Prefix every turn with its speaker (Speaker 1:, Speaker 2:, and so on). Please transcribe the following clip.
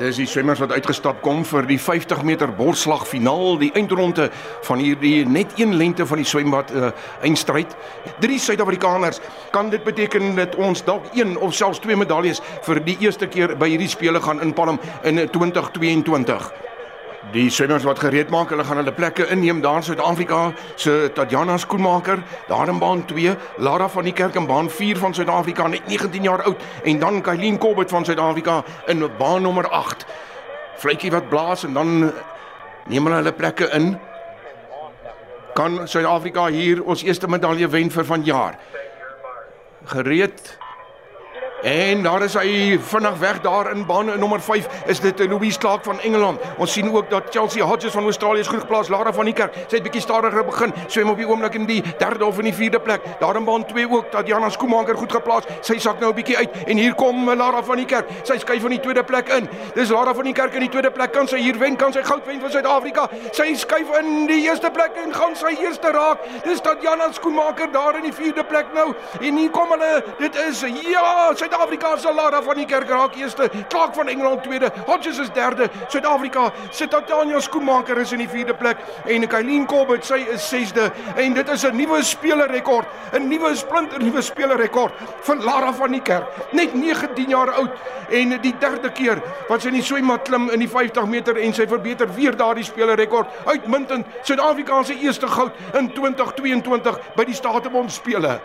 Speaker 1: Dis die swemmers wat uitgestap kom vir die 50 meter borsslag finaal, die eindronde van hierdie net een lengte van die swembad uh, eindstryd. Drie Suid-Afrikaners. Kan dit beteken dat ons dalk een of selfs twee medaljes vir die eerste keer by hierdie spele gaan inpalm in 2022? Die swemmers wat gereed maak, hulle gaan hulle plekke inneem daar in Suid-Afrika. Se Tatjana Skoenmaker, daar in baan 2, Lara van die Kerk in baan 4 van Suid-Afrika, net 19 jaar oud, en dan Kylien Kobbet van Suid-Afrika in baan nommer 8. Vletjie wat blaas en dan neem hulle hulle plekke in. Kan Suid-Afrika hier ons eerste medalje wen vir vanjaar? Gereed En daar is hy vinnig weg daar in baan nommer 5 is dit Louise Clark van Engeland. Ons sien ook dat Chelsea Hodges van Australië goed geplaas. Lara van die Kerk, sy het bietjie stadiger begin. Swem op die oomblik in die derde of in die vierde plek. Daar in baan 2 ook Tatiana Skoomaker goed geplaas. Sy sak nou 'n bietjie uit en hier kom Lara van die Kerk. Sy skuif van die tweede plek in. Dis Lara van die Kerk in die tweede plek. Kan sy hier wen? Kan sy goud wen vir Suid-Afrika? Sy skuif in die eerste plek en gaan sy eerste raak. Dis Tatiana Skoomaker daar in die vierde plek nou. En hier kom hulle. Dit is ja, sy Suid-Afrika se Lara van die Kerk raak eerste, Clark van Engeland tweede, Hodges is derde, Suid-Afrika se Tatiana Skoemaker is in die vierde plek en Kylien Kobbet sy is sesde en dit is 'n nuwe spelerrekord, 'n nuwe splinter nuwe spelerrekord van Lara van die Kerk, net 19 jaar oud en die derde keer wat sy in die swemmat klim in die 50 meter en sy verbeter weer daardie spelerrekord. Uitmuntend Suid-Afrika se eerste goud in 2022 by die Statebond spele.